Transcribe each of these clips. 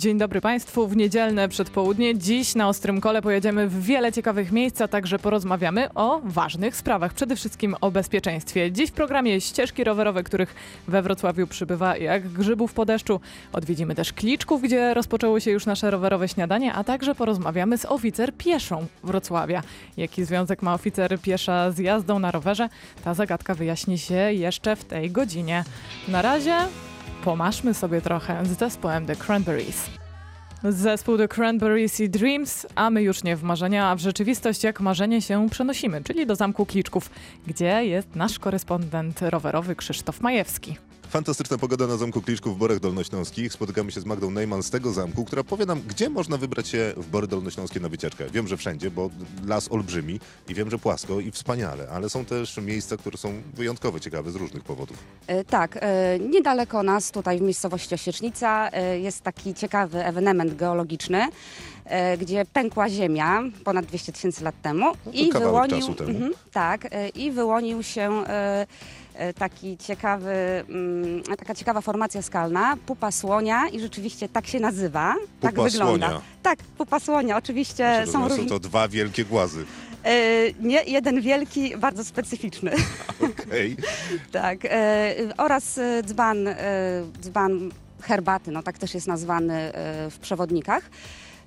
Dzień dobry Państwu. W niedzielne przedpołudnie. Dziś na Ostrym Kole pojedziemy w wiele ciekawych miejsc, a także porozmawiamy o ważnych sprawach. Przede wszystkim o bezpieczeństwie. Dziś w programie ścieżki rowerowe, których we Wrocławiu przybywa jak grzybów po deszczu. Odwiedzimy też Kliczków, gdzie rozpoczęło się już nasze rowerowe śniadanie, a także porozmawiamy z oficer pieszą Wrocławia. Jaki związek ma oficer piesza z jazdą na rowerze? Ta zagadka wyjaśni się jeszcze w tej godzinie. Na razie pomaszmy sobie trochę z zespołem The Cranberries. Zespół The Cranberries i Dreams, a my już nie w marzenia, a w rzeczywistość jak marzenie się przenosimy, czyli do Zamku Kliczków, gdzie jest nasz korespondent rowerowy Krzysztof Majewski. Fantastyczna pogoda na Zamku Kliczków w Borach Dolnośląskich. Spotykamy się z Magdą Neyman z tego zamku, która powie nam, gdzie można wybrać się w Bory Dolnośląskie na wycieczkę. Wiem, że wszędzie, bo las olbrzymi i wiem, że płasko i wspaniale, ale są też miejsca, które są wyjątkowo ciekawe z różnych powodów. E, Tak, e, niedaleko nas, tutaj w miejscowości Osiecznica, e, jest taki ciekawy ewenement geologiczny, gdzie pękła ziemia ponad 200 tysięcy lat temu No kawałek czasu temu. Mhm, tak, i wyłonił się taki ciekawy, mm, taka ciekawa formacja skalna, pupa słonia i rzeczywiście tak się nazywa, tak Pupa wygląda. słonia. Tak, pupa słonia, oczywiście Proszę, są są różne, to dwa wielkie głazy. e, nie, jeden wielki, bardzo specyficzny. Okej. Tak, e, oraz e, dzban, e, dzban herbaty, no tak też jest nazwany e, w przewodnikach.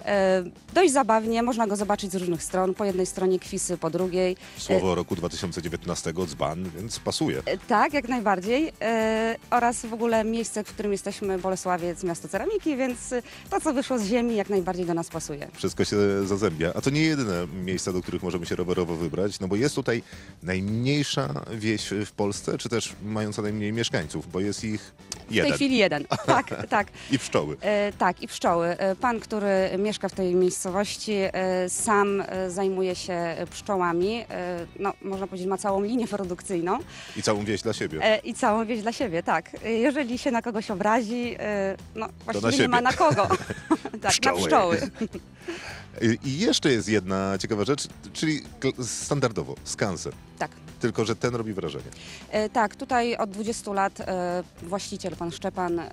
E, dość zabawnie, można go zobaczyć z różnych stron. Po jednej stronie kwisy, po drugiej. Słowo roku 2019, dzban, więc pasuje. E, tak, jak najbardziej. E, oraz w ogóle miejsce, w którym jesteśmy, Bolesławiec, miasto ceramiki, więc e, to, co wyszło z ziemi, jak najbardziej do nas pasuje. Wszystko się zazębia. A to nie jedyne miejsca, do których możemy się rowerowo wybrać, no bo jest tutaj najmniejsza wieś w Polsce, czy też mająca najmniej mieszkańców, bo jest ich W jeden. tej chwili jeden. Tak, tak. I pszczoły. E, tak, i pszczoły. E, Pan, który mieszka w tej miejscowości, e, sam e, zajmuje się pszczołami. E, no, można powiedzieć, ma całą linię produkcyjną I całą wieś dla siebie. e, i całą wieś dla siebie, tak. Jeżeli się na kogoś obrazi, no właściwie nie ma na kogo. tak, Pszczoły. na pszczoły. I jeszcze jest jedna ciekawa rzecz, czyli standardowo skansen. Tak. Tylko, że ten robi wrażenie. E, Tak, tutaj od 20 lat e, właściciel, pan Szczepan, e,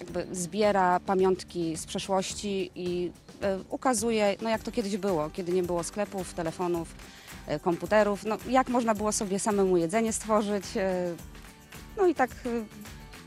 jakby zbiera pamiątki z przeszłości i e, ukazuje, no jak to kiedyś było, kiedy nie było sklepów, telefonów, e, komputerów, no jak można było sobie samemu jedzenie stworzyć. e, No i tak e,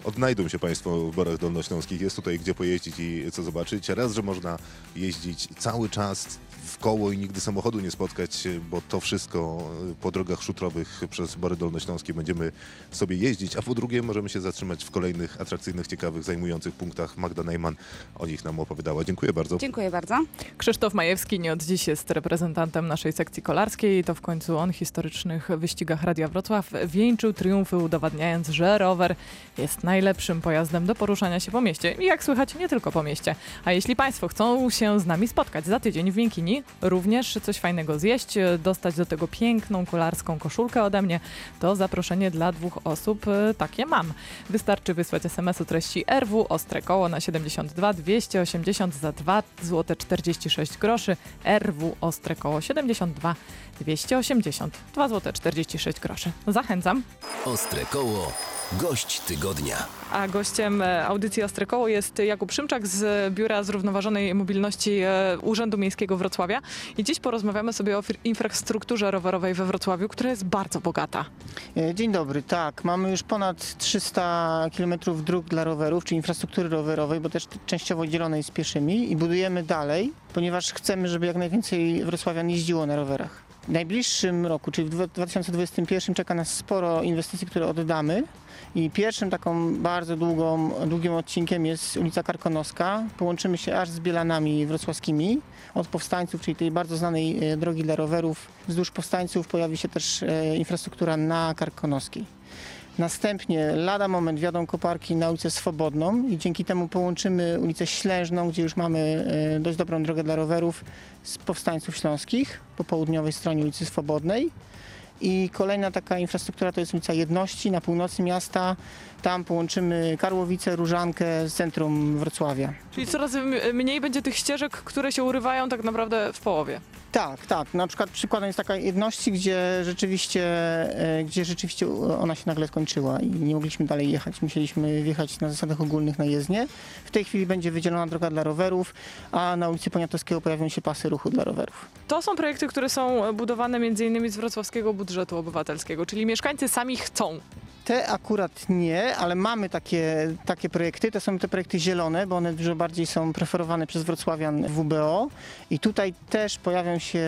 Odnajdą się Państwo w Borach Dolnośląskich. Jest tutaj gdzie pojeździć i co zobaczyć. Raz, że można jeździć cały czas w koło i nigdy samochodu nie spotkać, bo to wszystko po drogach szutrowych przez Bory Dolnośląskie będziemy sobie jeździć. A po drugie możemy się zatrzymać w kolejnych atrakcyjnych, ciekawych, zajmujących punktach. Magda Najman o nich nam opowiadała. Dziękuję bardzo. dziękuję bardzo. Krzysztof Majewski nie od dziś jest reprezentantem naszej sekcji kolarskiej. To w końcu on w historycznych wyścigach Radia Wrocław wieńczył triumfy, udowadniając, że rower jest najlepszym pojazdem do poruszania się po mieście. I jak słychać, nie tylko po mieście. A jeśli Państwo chcą się z nami spotkać za tydzień w Również coś fajnego zjeść, dostać do tego piękną kolarską koszulkę ode mnie, to zaproszenie dla dwóch osób e, takie mam. Wystarczy wysłać SMS o treści RW Ostre Koło na 72 280 za 2 zł 46 groszy. RW Ostre Koło 72 280 2 zł 46 groszy. Zachęcam. Ostre koło. Gość tygodnia. A gościem e, audycji Ostre Koło jest Jakub Szymczak z Biura Zrównoważonej Mobilności e, Urzędu Miejskiego Wrocławia. I dziś porozmawiamy sobie o infrastrukturze rowerowej we Wrocławiu, która jest bardzo bogata. E, Dzień dobry, tak. Mamy już ponad 300 km dróg dla rowerów, czy infrastruktury rowerowej, bo też częściowo dzielonej z pieszymi i budujemy dalej, ponieważ chcemy, żeby jak najwięcej wrocławian jeździło na rowerach. W najbliższym roku, czyli w dwa- 2021 czeka nas sporo inwestycji, które oddamy. I pierwszym taką bardzo długą, długim odcinkiem jest ulica Karkonoska. Połączymy się aż z Bielanami wrocławskimi od Powstańców, czyli tej bardzo znanej e, drogi dla rowerów. Wzdłuż Powstańców pojawi się też e, infrastruktura na Karkonoskiej. Następnie lada moment wjadą koparki na ulicę Swobodną i dzięki temu połączymy ulicę Ślężną, gdzie już mamy e, dość dobrą drogę dla rowerów z Powstańców Śląskich po południowej stronie ulicy Swobodnej. I kolejna taka infrastruktura to jest ulica Jedności na północy miasta. Tam połączymy Karłowicę, Różankę z centrum Wrocławia. Czyli coraz mniej będzie tych ścieżek, które się urywają tak naprawdę w połowie. Tak, tak. Na przykład przykładem jest taka jedności, gdzie rzeczywiście, e, gdzie rzeczywiście ona się nagle skończyła i nie mogliśmy dalej jechać. Musieliśmy wjechać na zasadach ogólnych na jezdnię. W tej chwili będzie wydzielona droga dla rowerów, a na ulicy Poniatowskiego pojawią się pasy ruchu dla rowerów. To są projekty, które są budowane innymi z wrocławskiego budżetu obywatelskiego, czyli mieszkańcy sami chcą. Te akurat nie, ale mamy takie, takie projekty. To są te projekty zielone, bo one dużo bardziej są preferowane przez wrocławian WBO. I tutaj też pojawią się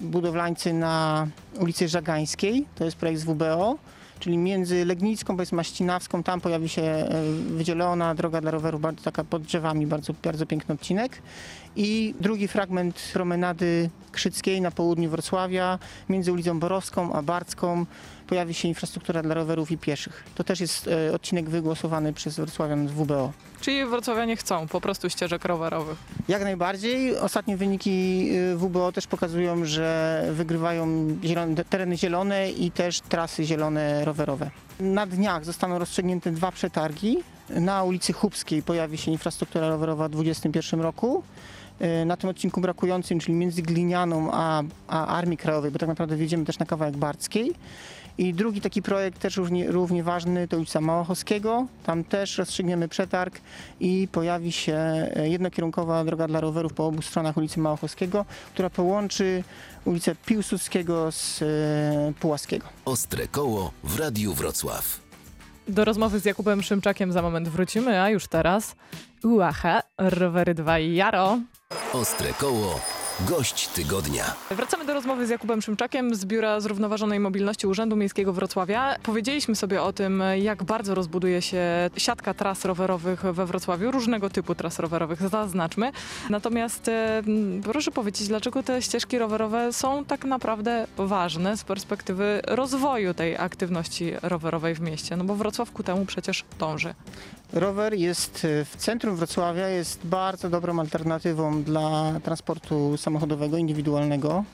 budowlańcy na ulicy Żagańskiej. To jest projekt z WBO. Czyli między Legnicką, powiedzmy Maścinawską, tam pojawi się e, wydzielona droga dla rowerów, bardzo taka pod drzewami, bardzo, bardzo piękny odcinek. I drugi fragment promenady Krzyckiej na południu Wrocławia, między ulicą Borowską a Barcką pojawi się infrastruktura dla rowerów i pieszych. To też jest e, odcinek wygłosowany przez Wrocławian z WBO. Czyli wrocławianie chcą po prostu ścieżek rowerowych. Jak najbardziej. Ostatnie wyniki y, WBO też pokazują, że wygrywają zielone, tereny zielone i też trasy zielone rowerowe. Na dniach zostaną rozstrzygnięte dwa przetargi. Na ulicy Chubskiej pojawi się infrastruktura rowerowa w 2021 roku. Y, Na tym odcinku brakującym, czyli między Glinianą a, a Armii Krajowej, bo tak naprawdę wjedziemy też na kawałek Barckiej. I drugi taki projekt też równie, równie ważny to ulica Małochowskiego. Tam też rozstrzygniemy przetarg i pojawi się e, jednokierunkowa droga dla rowerów po obu stronach ulicy Małochowskiego, która połączy ulicę Piłsudskiego z e, Pułaskiego. Ostre koło w Radiu Wrocław. Do rozmowy z Jakubem Szymczakiem za moment wrócimy, a już teraz Uacha, rowery 2 i Jaro. Ostre koło. Gość tygodnia. Wracamy do rozmowy z Jakubem Szymczakiem z Biura Zrównoważonej Mobilności Urzędu Miejskiego Wrocławia. Powiedzieliśmy sobie o tym, jak bardzo rozbuduje się siatka tras rowerowych we Wrocławiu, różnego typu tras rowerowych, zaznaczmy. Natomiast e, proszę powiedzieć, dlaczego te ścieżki rowerowe są tak naprawdę ważne z perspektywy rozwoju tej aktywności rowerowej w mieście? No bo Wrocław ku temu przecież dąży. Rower jest e, w centrum Wrocławia, jest bardzo dobrą alternatywą dla transportu samochodowego, indywidualnego.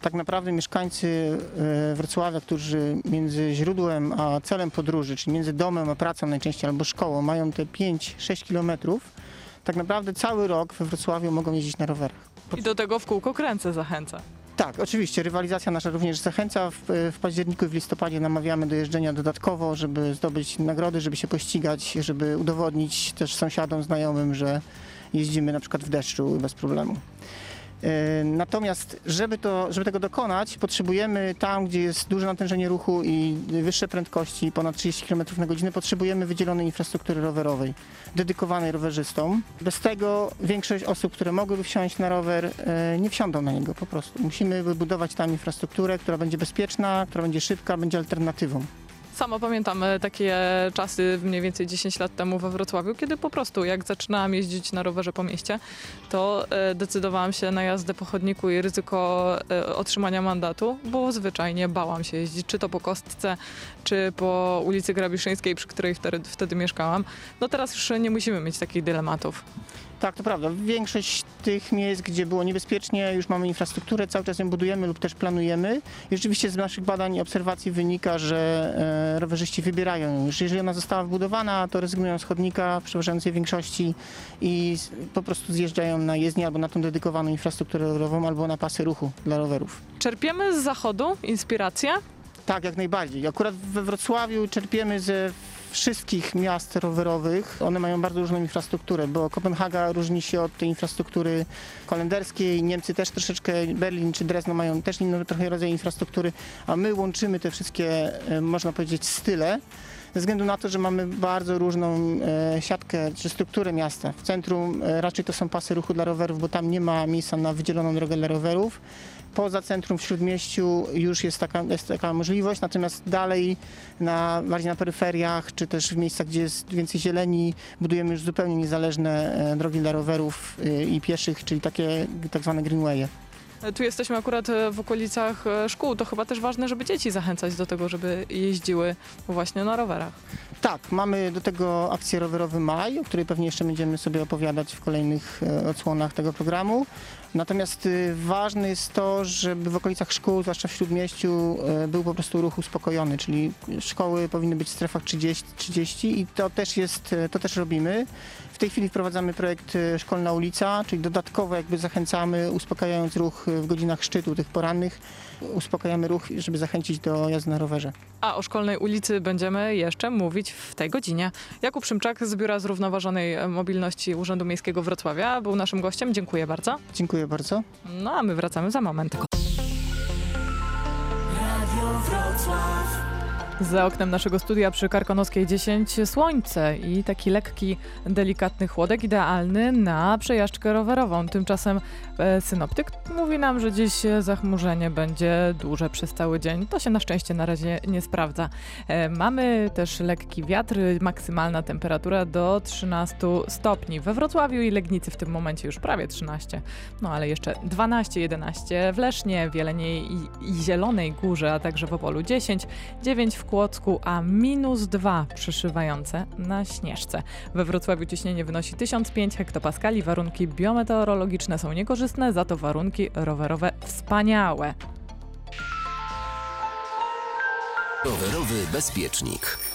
Tak naprawdę mieszkańcy e, Wrocławia, którzy między źródłem a celem podróży, czyli między domem a pracą najczęściej albo szkołą, mają te 5-6 kilometrów, tak naprawdę cały rok we Wrocławiu mogą jeździć na rowerach. I do tego w kółko kręcę zachęca. Tak, oczywiście. Rywalizacja nasza również zachęca. W, w październiku i w listopadzie namawiamy do jeżdżenia dodatkowo, żeby zdobyć nagrody, żeby się pościgać, żeby udowodnić też sąsiadom, znajomym, że jeździmy na przykład w deszczu bez problemu. E, Natomiast, żeby, to, żeby tego dokonać, potrzebujemy tam, gdzie jest duże natężenie ruchu i wyższe prędkości, ponad 30 km na godzinę, potrzebujemy wydzielonej infrastruktury rowerowej, dedykowanej rowerzystom. Bez tego większość osób, które mogłyby wsiąść na rower, e, nie wsiądą na niego po prostu. Musimy wybudować tam infrastrukturę, która będzie bezpieczna, która będzie szybka, będzie alternatywą. Sama pamiętam e, takie czasy mniej więcej 10 lat temu we Wrocławiu, kiedy po prostu jak zaczynałam jeździć na rowerze po mieście, to e, decydowałam się na jazdę po chodniku i ryzyko e, otrzymania mandatu, bo zwyczajnie bałam się jeździć, czy to po Kostce, czy po ulicy Grabiszyńskiej, przy której wtedy, wtedy mieszkałam. No teraz już nie musimy mieć takich dylematów. Tak, to prawda. Większość tych miejsc, gdzie było niebezpiecznie, już mamy infrastrukturę, cały czas ją budujemy lub też planujemy. I rzeczywiście z naszych badań i obserwacji wynika, że e, rowerzyści wybierają ją już. Jeżeli ona została wbudowana, to rezygnują z chodnika w przeważającej większości i po prostu zjeżdżają na jezdnię albo na tą dedykowaną infrastrukturę rowerową, albo na pasy ruchu dla rowerów. Czerpiemy z zachodu inspirację. Tak, jak najbardziej. Akurat we Wrocławiu czerpiemy ze wszystkich miast rowerowych. One mają bardzo różną infrastrukturę, bo Kopenhaga różni się od tej infrastruktury holenderskiej, Niemcy też troszeczkę, Berlin czy Dresno mają też inny trochę rodzaj infrastruktury, a my łączymy te wszystkie, e, można powiedzieć, style. Ze względu na to, że mamy bardzo różną e, siatkę czy strukturę miasta. W centrum e, raczej to są pasy ruchu dla rowerów, bo tam nie ma miejsca na wydzieloną drogę dla rowerów poza centrum w Śródmieściu już jest taka, jest taka możliwość, natomiast dalej na, bardziej na peryferiach, czy też w miejscach, gdzie jest więcej zieleni, budujemy już zupełnie niezależne e, drogi dla rowerów i pieszych, czyli takie tak zwane greenwaye. Tu jesteśmy akurat e, w okolicach e, szkół. To chyba też ważne, żeby dzieci zachęcać do tego, żeby jeździły właśnie na rowerach. Tak, mamy do tego akcję Rowerowy Maj, o której pewnie jeszcze będziemy sobie opowiadać w kolejnych e, odsłonach tego programu. Natomiast ważne jest to, żeby w okolicach szkół, zwłaszcza w Śródmieściu, był po prostu ruch uspokojony, czyli szkoły powinny być w strefach 30, 30 i to też jest, to też robimy. W tej chwili wprowadzamy projekt Szkolna Ulica, czyli dodatkowo jakby zachęcamy, uspokajając ruch w godzinach szczytu, tych porannych, uspokajamy ruch, żeby zachęcić do jazdy na rowerze. A o szkolnej ulicy będziemy jeszcze mówić w tej godzinie. Jakub Szymczak z Biura Zrównoważonej Mobilności Urzędu Miejskiego Wrocławia był naszym gościem. Dziękuję bardzo. Dziękuję bardzo. No a my wracamy za moment. Za oknem naszego studia przy Karkonoskiej 10 słońce i taki lekki, delikatny chłodek idealny na przejażdżkę rowerową. Tymczasem e, synoptyk mówi nam, że dziś zachmurzenie będzie duże przez cały dzień. To się na szczęście na razie nie sprawdza. E, mamy też lekki wiatr, maksymalna temperatura do 13 stopni. We Wrocławiu i Legnicy w tym momencie już prawie 13, no ale jeszcze 12-11 w Lesznie, w Jeleniej i, i Zielonej Górze, a także w Opolu 10, 9 w Kłodzku, a minus 2 przyszywające na Śnieżce. We Wrocławiu ciśnienie wynosi 1005 hektopaskali, warunki biometeorologiczne są niekorzystne, za to warunki rowerowe wspaniałe. Rowerowy bezpiecznik.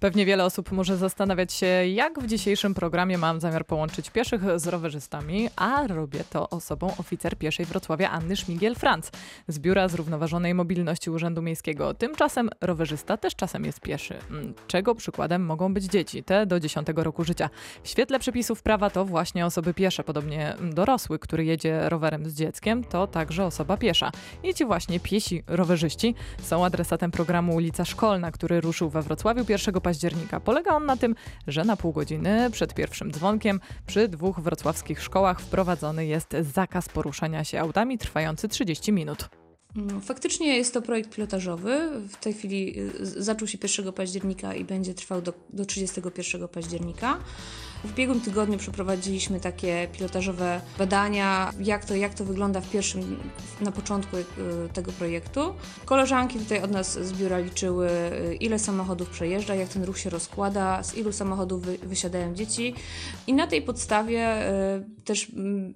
Pewnie wiele osób może zastanawiać się, jak w dzisiejszym programie mam zamiar połączyć pieszych z rowerzystami, a robię to osobą oficer pieszej Wrocławia Anny Szmigiel-Franc z Biura Zrównoważonej Mobilności Urzędu Miejskiego. Tymczasem rowerzysta też czasem jest pieszy, mm, czego przykładem mogą być dzieci, te do 10 roku życia. W świetle przepisów prawa to właśnie osoby piesze, podobnie dorosły, który jedzie rowerem z dzieckiem, to także osoba piesza. I ci właśnie piesi rowerzyści są adresatem programu Ulica Szkolna, który ruszył we Wrocławiu 1 października października. Polega on na tym, że na pół godziny przed pierwszym dzwonkiem przy dwóch wrocławskich szkołach wprowadzony jest zakaz poruszania się autami trwający 30 minut. Mm, faktycznie jest to projekt pilotażowy. W tej chwili y, zaczął się 1 października i będzie trwał do, do 31 października. W ubiegłym tygodniu przeprowadziliśmy takie pilotażowe badania, jak to, jak to wygląda w pierwszym, na początku y, tego projektu. Koleżanki tutaj od nas z biura liczyły, y, ile samochodów przejeżdża, jak ten ruch się rozkłada, z ilu samochodów wy, wysiadają dzieci. I na tej podstawie y, też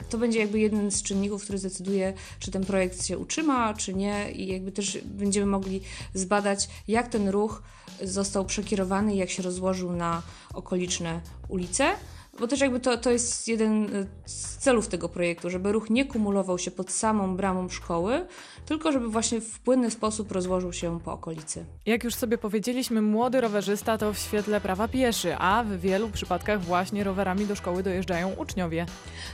to będzie jakby jeden z czynników, który zdecyduje, czy ten projekt się utrzyma, czy nie. I jakby też będziemy mogli zbadać, jak ten ruch został przekierowany, jak się rozłożył na okoliczne ulice. Bo też jakby to, to jest jeden z celów tego projektu, żeby ruch nie kumulował się pod samą bramą szkoły, tylko żeby właśnie w płynny sposób rozłożył się po okolicy. Jak już sobie powiedzieliśmy, młody rowerzysta to w świetle prawa pieszy, a w wielu przypadkach właśnie rowerami do szkoły dojeżdżają uczniowie.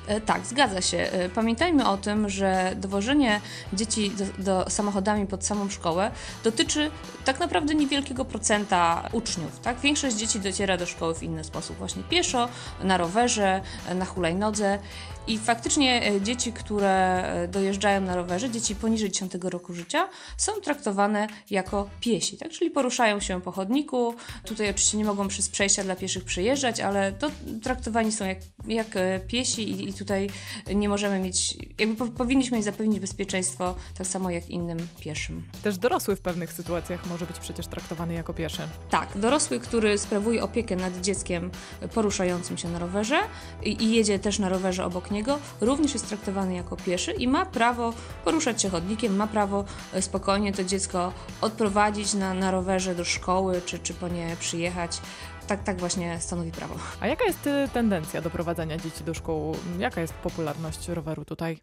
E, tak, zgadza się. E, pamiętajmy o tym, że dowożenie dzieci do, do samochodami pod samą szkołę dotyczy tak naprawdę niewielkiego procenta uczniów. Tak? Większość dzieci dociera do szkoły w inny sposób, właśnie pieszo, na rowerze, na hulajnodze. I faktycznie e, dzieci, które e, dojeżdżają na rowerze, dzieci poniżej 10 roku życia, są traktowane jako piesi, tak? czyli poruszają się po chodniku. Tutaj oczywiście nie mogą przez przejścia dla pieszych przejeżdżać, ale to traktowani są jak, jak e, piesi i, i tutaj nie możemy mieć, jakby po, powinniśmy im zapewnić bezpieczeństwo tak samo jak innym pieszym. Też dorosły w pewnych sytuacjach może być przecież traktowany jako pieszy. Tak, dorosły, który sprawuje opiekę nad dzieckiem poruszającym się na rowerze i, i jedzie też na rowerze obok niego, również jest traktowany jako pieszy i ma prawo poruszać się chodnikiem, ma prawo e, spokojnie to dziecko odprowadzić na, na rowerze do szkoły czy, czy po nie przyjechać tak, tak właśnie stanowi prawo. A jaka jest y, tendencja do prowadzenia dzieci do szkół? Jaka jest popularność roweru tutaj?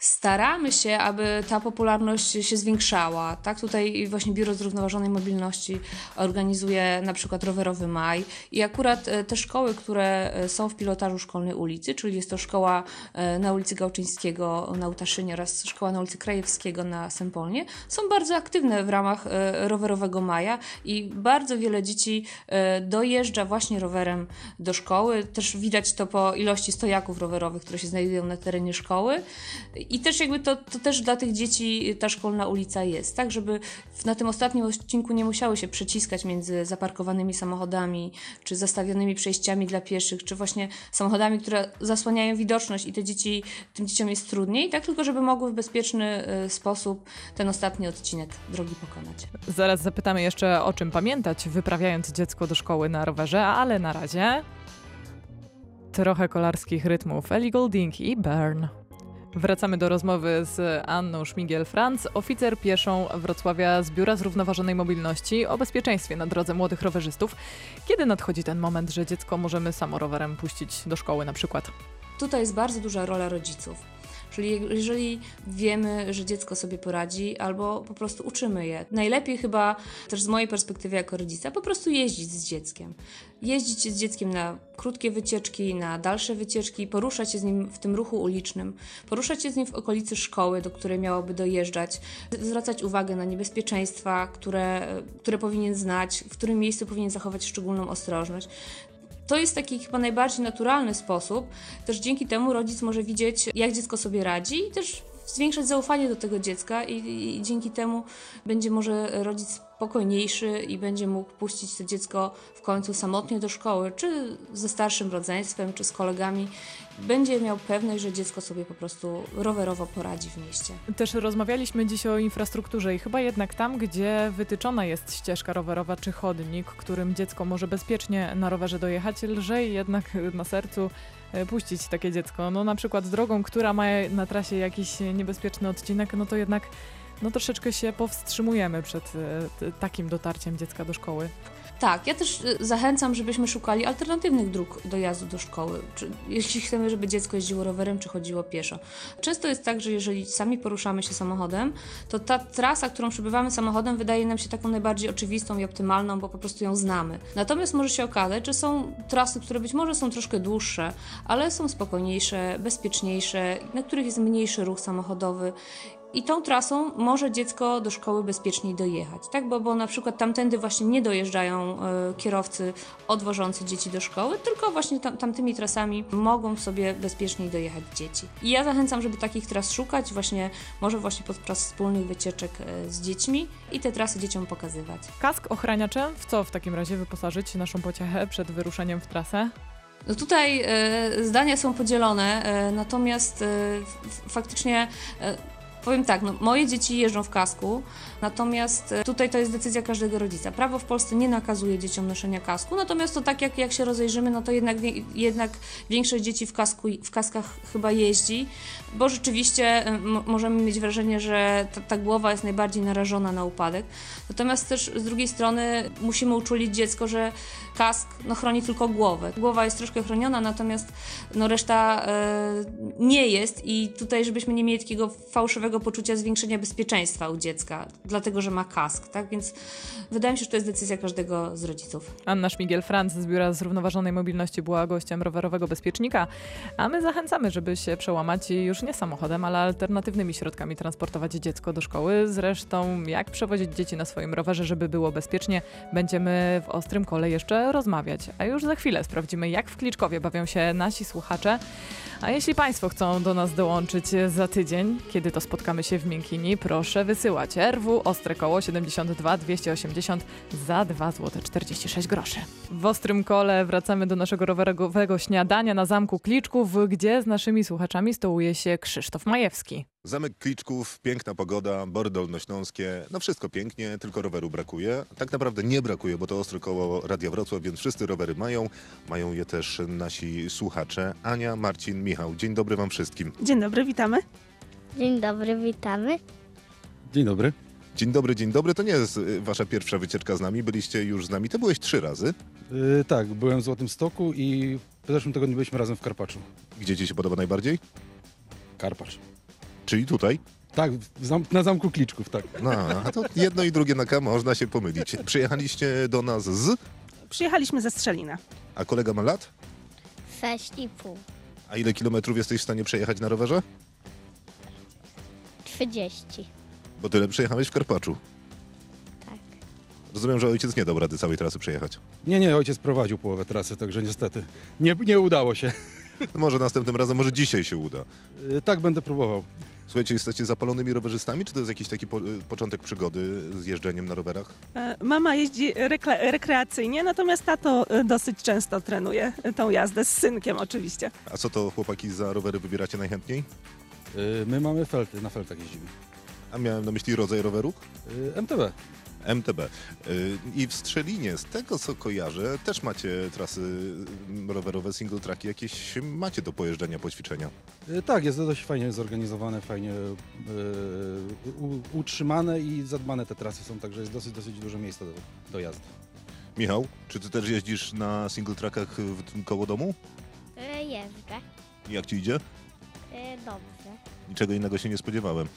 Staramy się, aby ta popularność się zwiększała. Tak, tutaj właśnie Biuro Zrównoważonej Mobilności organizuje na przykład rowerowy maj i akurat e, te szkoły, które e, są w pilotażu szkolnej ulicy, czyli jest to szkoła e, na ulicy Gałczyńskiego na Utaszynie oraz szkoła na ulicy Krajewskiego na Sempolnie, są bardzo aktywne w ramach rowerowego maja i bardzo wiele dzieci dojeżdża właśnie rowerem do szkoły. Też widać to po ilości stojaków rowerowych, które się znajdują na terenie szkoły i też jakby to, to też dla tych dzieci ta szkolna ulica jest, tak, żeby na tym ostatnim odcinku nie musiały się przeciskać między zaparkowanymi samochodami, czy zastawionymi przejściami dla pieszych, czy właśnie samochodami, które zasłaniają widoczność i te dzieci, tym dzieciom jest trudniej, tak, tylko żeby mogły w bezpieczny y, sposób ten ostatni odcinek drogi pokonać. Zaraz zapytamy jeszcze o czym pamiętać, wyprawiając dziecko do szkoły na rowerze, ale na razie trochę kolarskich rytmów Ellie Goulding i Burn. Wracamy do rozmowy z Anną Szmigiel-Franc, oficer pieszą Wrocławia z Biura Zrównoważonej Mobilności o bezpieczeństwie na drodze młodych rowerzystów. Kiedy nadchodzi ten moment, że dziecko możemy samo rowerem puścić do szkoły na przykład? Tutaj jest bardzo duża rola rodziców Czyli je- jeżeli wiemy, że dziecko sobie poradzi, albo po prostu uczymy je. Najlepiej chyba też z mojej perspektywy jako rodzica po prostu jeździć z dzieckiem. Jeździć z dzieckiem na krótkie wycieczki, na dalsze wycieczki, poruszać się z nim w tym ruchu ulicznym, poruszać się z nim w okolicy szkoły, do której miałoby dojeżdżać, zwracać uwagę na niebezpieczeństwa, które, które powinien znać, w którym miejscu powinien zachować szczególną ostrożność. To jest taki chyba najbardziej naturalny sposób. Też dzięki temu rodzic może widzieć, jak dziecko sobie radzi i też zwiększać zaufanie do tego dziecka i, i, dzięki temu będzie może rodzic spokojniejszy i będzie mógł puścić to dziecko w końcu samotnie do szkoły, czy ze starszym rodzeństwem, czy z kolegami. Będzie miał pewność, że dziecko sobie po prostu rowerowo poradzi w mieście. Też rozmawialiśmy dziś o infrastrukturze i chyba jednak tam, gdzie wytyczona jest ścieżka rowerowa czy chodnik, którym dziecko może bezpiecznie na rowerze dojechać, lżej jednak na sercu e, puścić takie dziecko. No na przykład drogą, która ma na trasie jakiś niebezpieczny odcinek, no to jednak no troszeczkę się powstrzymujemy przed e, takim dotarciem dziecka do szkoły. Tak, ja też y, zachęcam, żebyśmy szukali alternatywnych dróg dojazdu do szkoły. Czy, jeśli chcemy, żeby dziecko jeździło rowerem, czy chodziło pieszo. Często jest tak, że jeżeli sami poruszamy się samochodem, to ta trasa, którą przebywamy samochodem, wydaje nam się taką najbardziej oczywistą i optymalną, bo po prostu ją znamy. Natomiast może się okazać, że są trasy, które być może są troszkę dłuższe, ale są spokojniejsze, bezpieczniejsze, na których jest mniejszy ruch samochodowy. I tą trasą może dziecko do szkoły bezpieczniej dojechać, tak? Bo, bo na przykład tamtędy właśnie nie dojeżdżają e, kierowcy odwożący dzieci do szkoły, tylko właśnie tam, tamtymi trasami mogą sobie bezpieczniej dojechać dzieci. I ja zachęcam, żeby takich tras szukać, właśnie może właśnie podczas wspólnych wycieczek e, z dziećmi i te trasy dzieciom pokazywać. Kask ochraniacze, w co w takim razie wyposażyć naszą pociechę przed wyruszeniem w trasę? No tutaj e, zdania są podzielone, e, natomiast f- faktycznie powiem tak, no, moje dzieci jeżdżą w kasku, natomiast e, tutaj to jest decyzja każdego rodzica. Prawo w Polsce nie nakazuje dzieciom noszenia kasku, natomiast to tak jak, jak się rozejrzymy, no to jednak, jednak większość dzieci w, kasku, w kaskach chyba jeździ, bo rzeczywiście e, możemy mieć wrażenie, że ta, ta głowa jest najbardziej narażona na upadek. Natomiast też z drugiej strony musimy uczulić dziecko, że kask no, chroni tylko głowę. Głowa jest troszkę chroniona, natomiast no, reszta e, nie jest i tutaj, żebyśmy nie mieli takiego fałszywego poczucia zwiększenia bezpieczeństwa u dziecka, dlatego, że ma kask, tak? Więc wydaje mi się, że to jest decyzja każdego z rodziców. Anna Szmigiel-Franc z Biura Zrównoważonej Mobilności była gościem rowerowego bezpiecznika, a my zachęcamy, żeby się przełamać i już nie samochodem, ale alternatywnymi środkami transportować dziecko do szkoły. Zresztą jak przewozić dzieci na swoim rowerze, żeby było bezpiecznie, będziemy w Ostrym Kole jeszcze rozmawiać. A już za chwilę sprawdzimy, jak w Kliczkowie bawią się nasi słuchacze. A jeśli Państwo chcą do nas dołączyć za tydzień, kiedy to spotkamy się w Miękini, proszę wysyłać RW Ostre Koło 72 280 za 2 zł 46 groszy. W Ostrym Kole wracamy do naszego rowerowego śniadania na Zamku Kliczków, gdzie z naszymi słuchaczami stołuje się Krzysztof Majewski. Zamek Kliczków, piękna pogoda, bory dolnośląskie, no wszystko pięknie, tylko roweru brakuje. Tak naprawdę nie brakuje, bo to ostre koło Radia Wrocław, więc wszyscy rowery mają. Mają je też nasi słuchacze. Ania, Marcin, Michał. Dzień dobry wam wszystkim. Dzień dobry, witamy. Dzień dobry, witamy. Dzień dobry. Dzień dobry, dzień dobry. To nie jest y, wasza pierwsza wycieczka z nami, byliście już z nami. To byłeś trzy razy. Yy, tak, byłem w Złotym Stoku i w zeszłym tygodniu byliśmy razem w Karpaczu. Gdzie ci się podoba najbardziej? Karpacz. Czyli tutaj. Tak, na Zamku Kliczków, tak. No, a to jedno i drugie na K można się pomylić. Przyjechaliście do nas z... Przyjechaliśmy ze Strzelina. A kolega ma lat? Sześć i pół. A ile kilometrów jesteś w stanie przejechać na rowerze? 30. Bo tyle przejechałeś w Karpaczu. Tak. Rozumiem, że ojciec nie dał rady całej trasy przejechać. Nie, nie, ojciec prowadził połowę trasy, także niestety nie, nie udało się. No może następnym razem, może dzisiaj się uda. Yy, tak, będę próbował. Słuchajcie, jesteście zapalonymi rowerzystami, czy to jest jakiś taki po, y, początek przygody z jeżdżeniem na rowerach? E, Mama jeździ rekreacyjnie, natomiast tato e, dosyć często trenuje e, tą jazdę z synkiem oczywiście. A co to chłopaki za rowery wybieracie najchętniej? My mamy felty, na feltach jeździmy. A miałem na myśli rodzaj roweru? MTB. MTB. Y, I w Strzelinie, z tego co kojarzę, też macie trasy y, rowerowe, single tracki, jakieś macie do pojeżdżenia, poćwiczenia. Yy, tak, jest to dość fajnie zorganizowane, fajnie u, utrzymane i zadbane te trasy są, także jest dosyć, dosyć dużo miejsca do, do jazdy. Michał, czy ty też jeździsz na single trackach w, koło domu? E, Jeżdżę. Jak ci idzie? E, dobrze. Niczego innego się nie spodziewałem.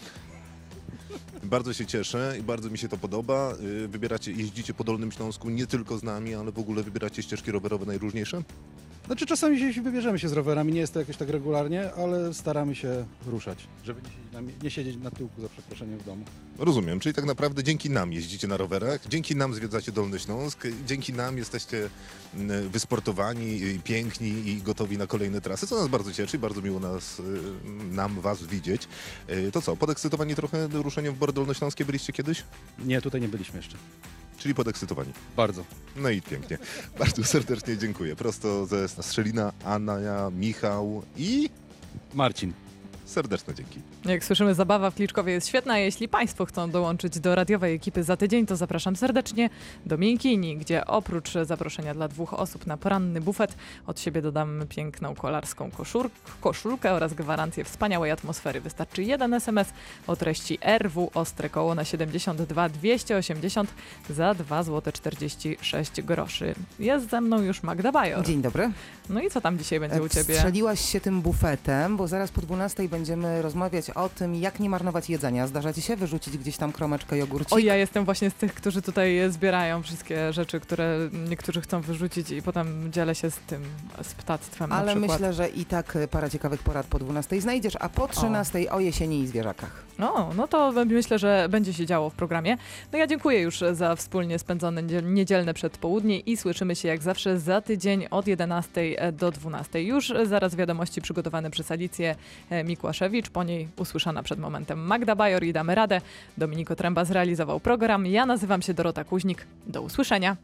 Bardzo się cieszę i bardzo mi się to podoba. Y, Wybieracie, jeździcie po Dolnym Śląsku nie tylko z nami, ale w ogóle wybieracie ścieżki rowerowe najróżniejsze? Znaczy czasami się wybierzemy się z rowerami, nie jest to jakoś tak regularnie, ale staramy się ruszać, żeby nie siedzieć na, nie siedzieć na tyłku za przeproszeniem w domu. Rozumiem, czyli tak naprawdę dzięki nam jeździcie na rowerach, dzięki nam zwiedzacie Dolny Śląsk, dzięki nam jesteście mm, wysportowani, piękni i gotowi na kolejne trasy, co nas bardzo cieszy, bardzo miło nas, y, nam was widzieć. Y, To co, podekscytowani trochę ruszeniem w Bory Dolnośląskie byliście kiedyś? Nie, tutaj nie byliśmy jeszcze. Czyli podekscytowani. Bardzo. No i pięknie. Bardzo serdecznie dziękuję. Prosto ze Strzelina, Anna, Michał i Marcin. Serdeczne dzięki. Jak słyszymy, zabawa w Kliczkowie jest świetna. Jeśli Państwo chcą dołączyć do radiowej ekipy za tydzień, to zapraszam serdecznie do Miękini, gdzie oprócz zaproszenia dla dwóch osób na poranny bufet, od siebie dodam piękną kolarską koszur- koszulkę oraz gwarancję wspaniałej atmosfery. Wystarczy jeden SMS o treści RW Ostre Koło na 72 280 za 2 zł 46 groszy. Jest ze mną już Magda Bajor. Dzień dobry. No i co tam dzisiaj będzie u Ciebie? Strzeliłaś się tym bufetem, bo zaraz po 12 będziemy rozmawiać o tym, jak nie marnować jedzenia. Zdarza ci się wyrzucić gdzieś tam kromeczkę jogurcik? O, ja jestem właśnie z tych, którzy tutaj zbierają wszystkie rzeczy, które niektórzy chcą wyrzucić i potem dzielę się z tym, z ptactwem Ale myślę, że i tak e, parę ciekawych porad po 12 znajdziesz, a po 13 o, jesieni i zwierzakach. No, no to myślę, że będzie się działo w programie. No ja dziękuję już za wspólnie spędzone niedziel- niedzielne przedpołudnie i słyszymy się jak zawsze za tydzień od 11 do 12. Już zaraz wiadomości przygotowane przez Alicję e, Mikłaszewicz, po niej usłyszana przed momentem Magda Bajor i damy radę. Dominiko Tręba zrealizował program. Ja nazywam się Dorota Kuźnik. Do usłyszenia.